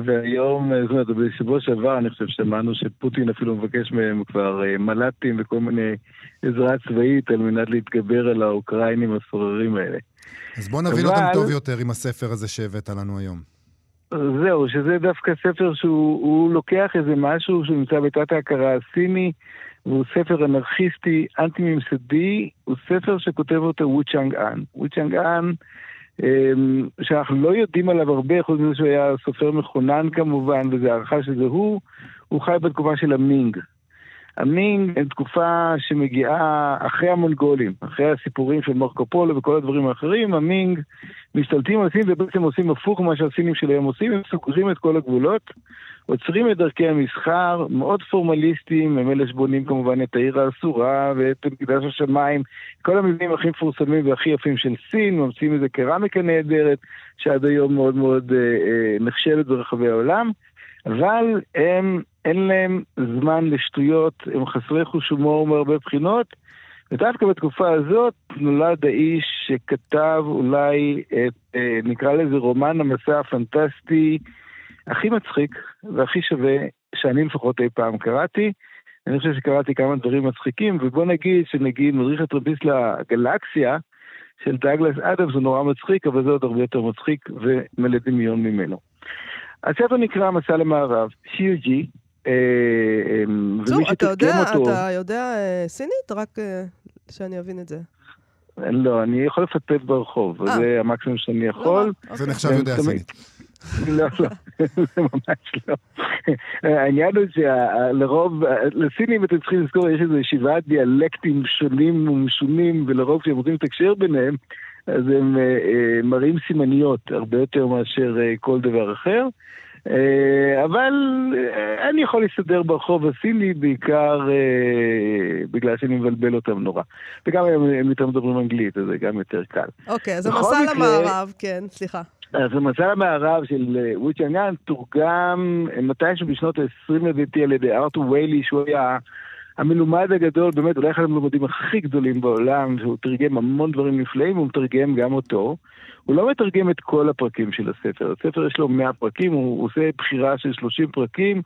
והיום, זאת אומרת, בשבוע שעבר אני חושב שמענו שפוטין אפילו מבקש מהם כבר מל"טים וכל מיני עזרה צבאית על מנת להתגבר על האוקראינים הסוררים האלה. אז בוא נבין אבל... אותם טוב יותר עם הספר הזה שהבאת לנו היום. זהו, שזה דווקא ספר שהוא לוקח איזה משהו שנמצא בתת ההכרה הסיני, והוא ספר אנרכיסטי, אנטי-ממסדי, הוא ספר שכותב אותו וו צ'אנג אן. וו צ'אנג אן, אמ, שאנחנו לא יודעים עליו הרבה, חוץ מזה שהוא היה סופר מכונן כמובן, וזו הערכה שזה הוא, הוא חי בתקופה של המינג. המינג הם תקופה שמגיעה אחרי המונגולים, אחרי הסיפורים של מרקו פולו וכל הדברים האחרים, המינג משתלטים על סין ובעצם עושים הפוך ממה שהסינים של היום עושים, הם סוגרים את כל הגבולות, עוצרים את דרכי המסחר, מאוד פורמליסטיים, הם אלה שבונים כמובן את העיר האסורה ואת מקדש השמיים, כל המבנים הכי מפורסמים והכי יפים של סין, ממציאים איזה קרמיקה נהדרת, שעד היום מאוד מאוד אה, אה, נחשבת ברחבי העולם. אבל הם, אין להם זמן לשטויות, הם חסרי חוש הומור מהרבה בחינות, ודווקא בתקופה הזאת נולד האיש שכתב אולי את, אה, נקרא לזה רומן המסע הפנטסטי הכי מצחיק והכי שווה שאני לפחות אי פעם קראתי. אני חושב שקראתי כמה דברים מצחיקים, ובוא נגיד שנגיד מדריך הטרמפיסט לגלקסיה של דאגלס אדמס הוא נורא מצחיק, אבל זה עוד הרבה יותר מצחיק ומלא דמיון ממנו. הספר נקרא מסע למערב, שיוג'י, אה, זו, אתה יודע, אתה יודע אה, סינית? רק אה, שאני אבין את זה. לא, אני יכול לפטפט ברחוב, זה המקסימום שאני יכול. זה נחשב יודע סינית. לא, לא, זה ממש לא. העניין הוא שלרוב, לסינים אתם צריכים לזכור, יש איזו שבעת דיאלקטים שונים ומשונים, ולרוב כשהם רוצים לתקשר ביניהם, אז הם מראים סימניות הרבה יותר מאשר כל דבר אחר. אבל אני יכול להסתדר ברחוב הסיני בעיקר בגלל שאני מבלבל אותם נורא. וגם הם יותר מדברים אנגלית, אז זה גם יותר קל. אוקיי, אז המסע למערב, כן, סליחה. אז המסע למערב של ווי צ'אנגאן תורגם מתישהו בשנות ה-20 לדעתי על ידי ארתור ויילי, שהוא היה המלומד הגדול, באמת אולי אחד המלומדים הכי גדולים בעולם, שהוא תרגם המון דברים נפלאים, הוא מתרגם גם אותו. הוא לא מתרגם את כל הפרקים של הספר, הספר יש לו 100 פרקים, הוא, עושה בחירה של 30 פרקים,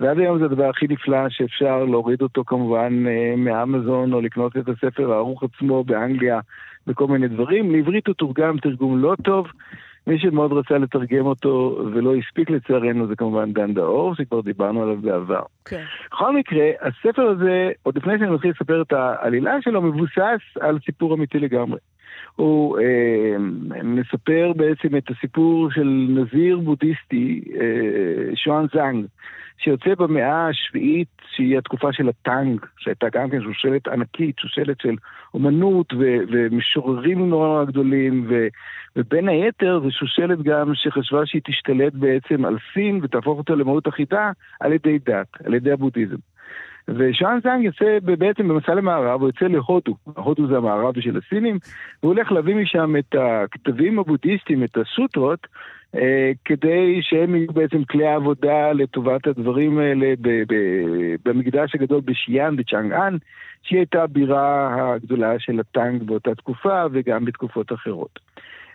ועד היום זה הדבר הכי נפלא שאפשר להוריד אותו כמובן מאמזון, או לקנות את הספר הערוך עצמו באנגליה, וכל מיני דברים. לעברית הוא תורגם תרגום לא טוב. מי שמאוד רצה לתרגם אותו ולא הספיק לצערנו זה כמובן דן דאור, שכבר דיברנו עליו בעבר. כן. בכל מקרה, הספר הזה, עוד לפני שאני מתחיל לספר את העלילה שלו, מבוסס על סיפור אמיתי לגמרי. הוא אה, מספר בעצם את הסיפור של נזיר בודהיסטי, אה, שואן זאנג, שיוצא במאה השביעית, שהיא התקופה של הטאנג, שהייתה גם כן שושלת ענקית, שושלת של אומנות ו- ומשוררים נורא גדולים, ו- ובין היתר זו שושלת גם שחשבה שהיא תשתלט בעצם על סין ותהפוך אותה למהות אחידה על ידי דת, על ידי הבודהיזם. ושאן זאנג יוצא בעצם במסע למערב, הוא יוצא להודו, הודו זה המערב של הסינים, והוא הולך להביא משם את הכתבים הבודהיסטיים, את הסוטרות, כדי שהם יהיו בעצם כלי העבודה לטובת הדברים האלה במקדש הגדול בשיאן, בצ'אנג-אן, שהיא הייתה הבירה הגדולה של הטאנג באותה תקופה וגם בתקופות אחרות.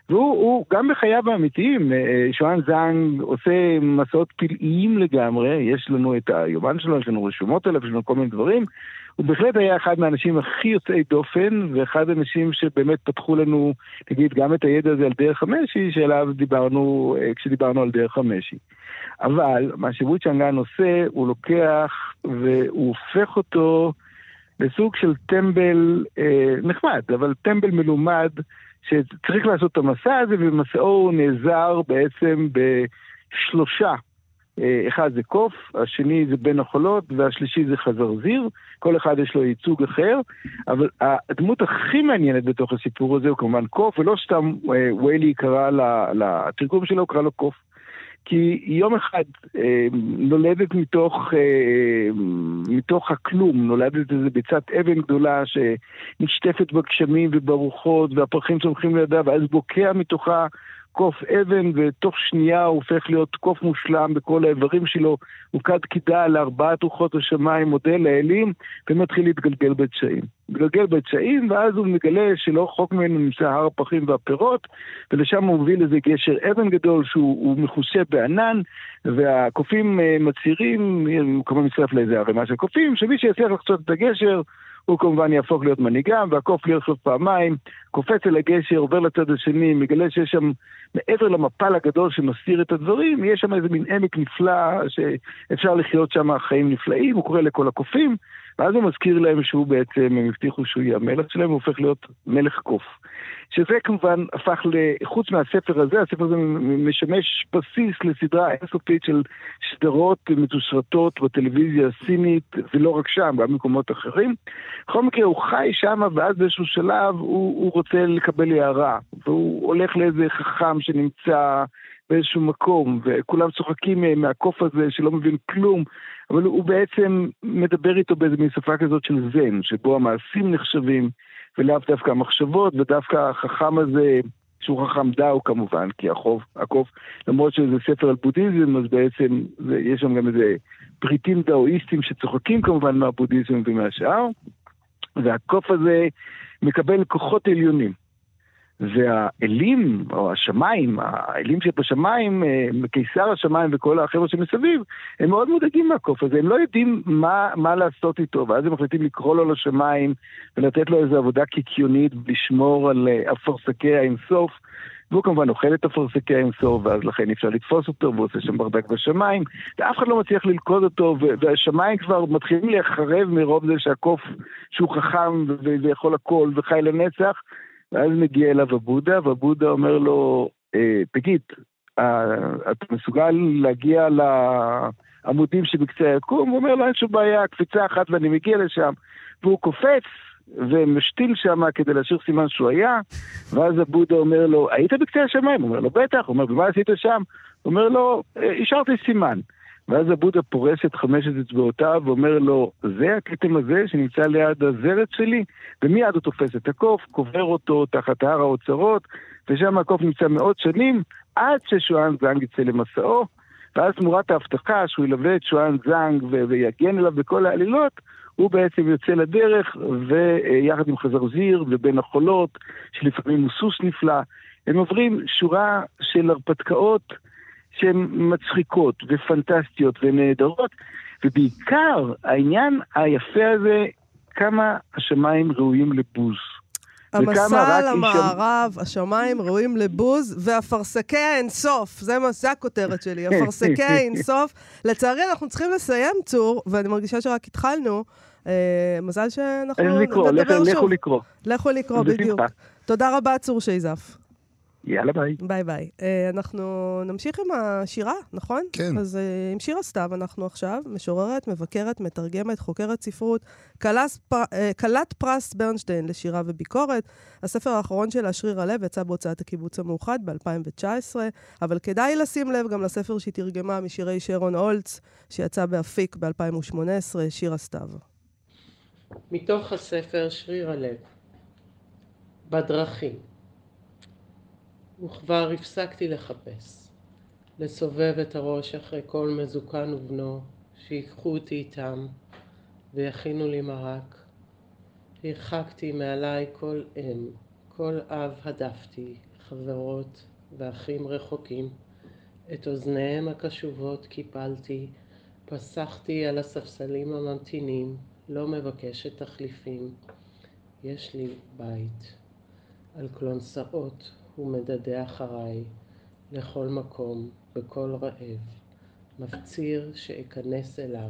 והוא גם בחייו האמיתיים, שואן זאנג עושה מסעות פלאיים לגמרי, יש לנו את היומן שלו, יש לנו רשומות עליו, יש לנו כל מיני דברים. הוא בהחלט היה אחד מהאנשים הכי יוצאי דופן, ואחד האנשים שבאמת פתחו לנו, נגיד, גם את הידע הזה על דרך המשי, שעליו דיברנו כשדיברנו על דרך המשי. אבל מה שווי צ'אנגן עושה, הוא לוקח והוא הופך אותו לסוג של טמבל אה, נחמד, אבל טמבל מלומד, שצריך לעשות את המסע הזה, ובמסעו הוא נעזר בעצם בשלושה. אחד זה קוף, השני זה בן החולות, והשלישי זה חזרזיר. כל אחד יש לו ייצוג אחר, אבל הדמות הכי מעניינת בתוך הסיפור הזה הוא כמובן קוף, ולא סתם ויילי קרא לתרגום שלו, קרא לו קוף. כי יום אחד אה, נולדת מתוך, אה, מתוך הכלום, נולדת איזו ביצת אבן גדולה שנשטפת בגשמים וברוחות והפרחים צומחים לידה ואז בוקע מתוכה קוף אבן ותוך שנייה הוא הופך להיות קוף מושלם בכל האיברים שלו, הוא כד קידה לארבעת רוחות השמיים, מודה לאלים ומתחיל להתגלגל בדשאים. מתגלגל בדשאים ואז הוא מגלה שלא רחוק ממנו נמצא הר הפרחים והפירות ולשם הוא מוביל איזה גשר אבן גדול שהוא מכוסה בענן והקופים מצהירים, הוא כמובן מצטרף לאיזה ערימה של קופים, שמי שיצליח לחצות את הגשר הוא כמובן יהפוך להיות מנהיגם, והקוף לרחוב פעמיים, קופץ אל הגשר, עובר לצד השני, מגלה שיש שם, מעבר למפל הגדול שמסתיר את הדברים, יש שם איזה מין עמק נפלא, שאפשר לחיות שם חיים נפלאים, הוא קורא לכל הקופים, ואז הוא מזכיר להם שהוא בעצם, הם הבטיחו שהוא יהיה המלך שלהם, הוא הופך להיות מלך קוף. שזה כמובן הפך, חוץ מהספר הזה, הספר הזה משמש בסיס לסדרה אינסופית של סדרות מתושרתות בטלוויזיה הסינית, ולא רק שם, גם במקומות אחרים. בכל מקרה, הוא חי שם, ואז באיזשהו שלב הוא, הוא רוצה לקבל הערה, והוא הולך לאיזה חכם שנמצא באיזשהו מקום, וכולם צוחקים מהקוף הזה שלא מבין כלום, אבל הוא בעצם מדבר איתו באיזה מין שפה כזאת של זן, שבו המעשים נחשבים, ולאו דווקא המחשבות, ודווקא החכם הזה, שהוא חכם דאו כמובן, כי החוף, הקוף, למרות שזה ספר על בודהיזם, אז בעצם יש שם גם איזה פריטים דאואיסטים שצוחקים כמובן מהבודהיזם ומהשאר, והקוף הזה מקבל כוחות עליונים. והאלים, או השמיים, האלים שבשמיים, אה, קיסר השמיים וכל החבר'ה שמסביב, הם מאוד מודאגים מהקוף הזה, הם לא יודעים מה, מה לעשות איתו, ואז הם מחליטים לקרוא לו לשמיים ולתת לו איזו עבודה קיקיונית, לשמור על אה, אפרסקי האינסוף. והוא כמובן אוכל את אפרסקי האינסוף, ואז לכן אפשר לתפוס אותו, והוא עושה שם ברדק בשמיים, ואף אחד לא מצליח ללכוד אותו, והשמיים כבר מתחילים להיחרב מרוב זה שהקוף, שהוא חכם ויכול הכל וחי לנצח, ואז מגיע אליו הבודה, והבודה אומר לו, אה, תגיד, אה, אתה מסוגל להגיע לעמודים שבקצה היקום? הוא אומר לו, אין שום בעיה, קפיצה אחת ואני מגיע לשם. והוא קופץ ומשתיל שם כדי להשאיר סימן שהוא היה, ואז הבודה אומר לו, היית בקצה השמיים? הוא אומר לו, בטח. הוא אומר, ומה עשית שם? הוא אומר לו, אה, השארתי סימן. ואז הבודה פורס את חמשת אצבעותיו ואומר לו, זה הכתם הזה שנמצא ליד הזרת שלי? ומיד הוא תופס את הקוף, קובר אותו תחת הר האוצרות, ושם הקוף נמצא מאות שנים, עד ששואן זנג יצא למסעו, ואז תמורת ההבטחה שהוא ילווה את שואן זנג ויגן אליו בכל העלילות, הוא בעצם יוצא לדרך, ויחד עם חזרזיר ובין החולות, שלפעמים הוא סוס נפלא, הם עוברים שורה של הרפתקאות שהן מצחיקות ופנטסטיות ונהדרות, ובעיקר העניין היפה הזה, כמה השמיים ראויים לבוז. המסע למערב, שם... השמיים ראויים לבוז, ואפרסקי האינסוף, זה, זה הכותרת שלי, אפרסקי האינסוף. לצערי, אנחנו צריכים לסיים, צור, ואני מרגישה שרק התחלנו. אה, מזל שאנחנו נדבר שוב. לכו לקרוא. לכו לקרוא, בדיוק. תודה רבה, צור שייזף. יאללה ביי. ביי ביי. Uh, אנחנו נמשיך עם השירה, נכון? כן. אז uh, עם שירה סתיו אנחנו עכשיו, משוררת, מבקרת, מתרגמת, חוקרת ספרות, כלת פר, uh, פרס ברנשטיין לשירה וביקורת. הספר האחרון שלה, שריר הלב, יצא בהוצאת הקיבוץ המאוחד ב-2019, אבל כדאי לשים לב גם לספר שהיא תרגמה משירי שרון הולץ, שיצא באפיק ב-2018, שירה סתיו. מתוך הספר שריר הלב, בדרכים. וכבר הפסקתי לחפש, לסובב את הראש אחרי כל מזוקן ובנו, שיקחו אותי איתם ויכינו לי מרק. הרחקתי מעליי כל אם, כל אב הדפתי, חברות ואחים רחוקים. את אוזניהם הקשובות קיפלתי, פסחתי על הספסלים הממתינים, לא מבקשת תחליפים. יש לי בית, על כלונסאות ומדדה אחריי לכל מקום, בכל רעב, מפציר שאכנס אליו,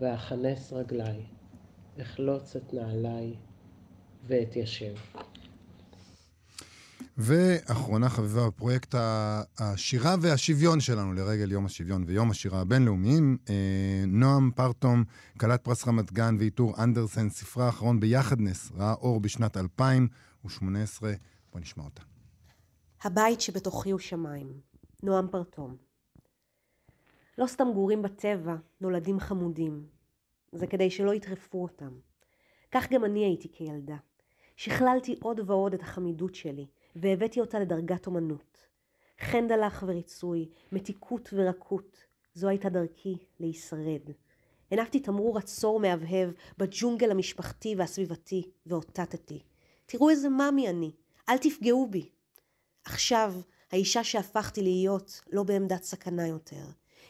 ואכנס רגליי, אחלוץ את נעליי, ואתיישב. ואחרונה חביבה בפרויקט השירה והשוויון שלנו לרגל יום השוויון ויום השירה הבינלאומיים, אה, נועם פרטום, כלת פרס רמת גן ועיטור אנדרסן, ספרה האחרון ביחדנס, ראה אור בשנת 2018. בוא נשמע אותה. הבית שבתוכי הוא שמיים. נועם פרטום. לא סתם גורים בטבע, נולדים חמודים. זה כדי שלא יטרפו אותם. כך גם אני הייתי כילדה. שכללתי עוד ועוד את החמידות שלי, והבאתי אותה לדרגת אומנות. חן דלך וריצוי, מתיקות ורקות, זו הייתה דרכי להישרד. הנפתי תמרור עצור מהבהב בג'ונגל המשפחתי והסביבתי, ואותתתי. תראו איזה מאמי אני, אל תפגעו בי. עכשיו, האישה שהפכתי להיות לא בעמדת סכנה יותר.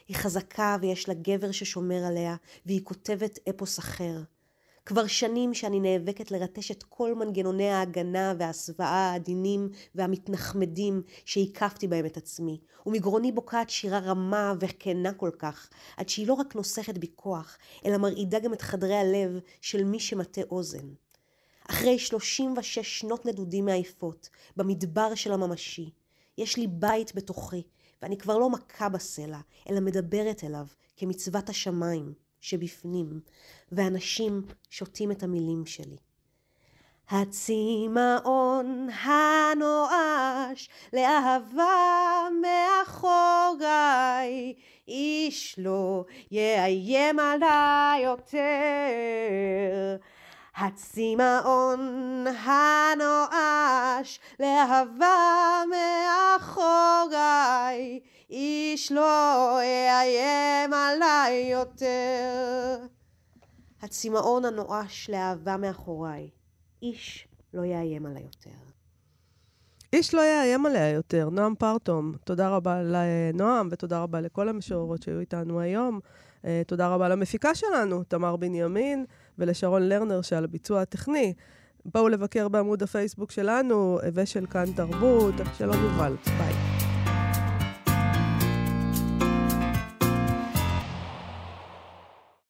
היא חזקה ויש לה גבר ששומר עליה, והיא כותבת אפוס אחר. כבר שנים שאני נאבקת לרטש את כל מנגנוני ההגנה וההסוואה העדינים והמתנחמדים שהקפתי בהם את עצמי, ומגרוני בוקעת שירה רמה וכנה כל כך, עד שהיא לא רק נוסכת בי כוח, אלא מרעידה גם את חדרי הלב של מי שמטה אוזן. אחרי 36 שנות נדודים מעייפות, במדבר של הממשי, יש לי בית בתוכי, ואני כבר לא מכה בסלע, אלא מדברת אליו כמצוות השמיים שבפנים, ואנשים שותים את המילים שלי. הצמאון הנואש לאהבה מאחוריי, איש לא יאיים עליי יותר. הצמאון הנואש לאהבה מאחוריי, איש לא יאיים עליי יותר. הצמאון הנואש לאהבה מאחוריי, איש לא יאיים עליי יותר. איש לא יאיים עליה יותר. נועם פרטום, תודה רבה לנועם, ותודה רבה לכל המשוררות שהיו איתנו היום. אה, תודה רבה למפיקה שלנו, תמר בנימין, ולשרון לרנר שעל הביצוע הטכני. בואו לבקר בעמוד הפייסבוק שלנו ושל כאן תרבות. שלום יובל, ביי.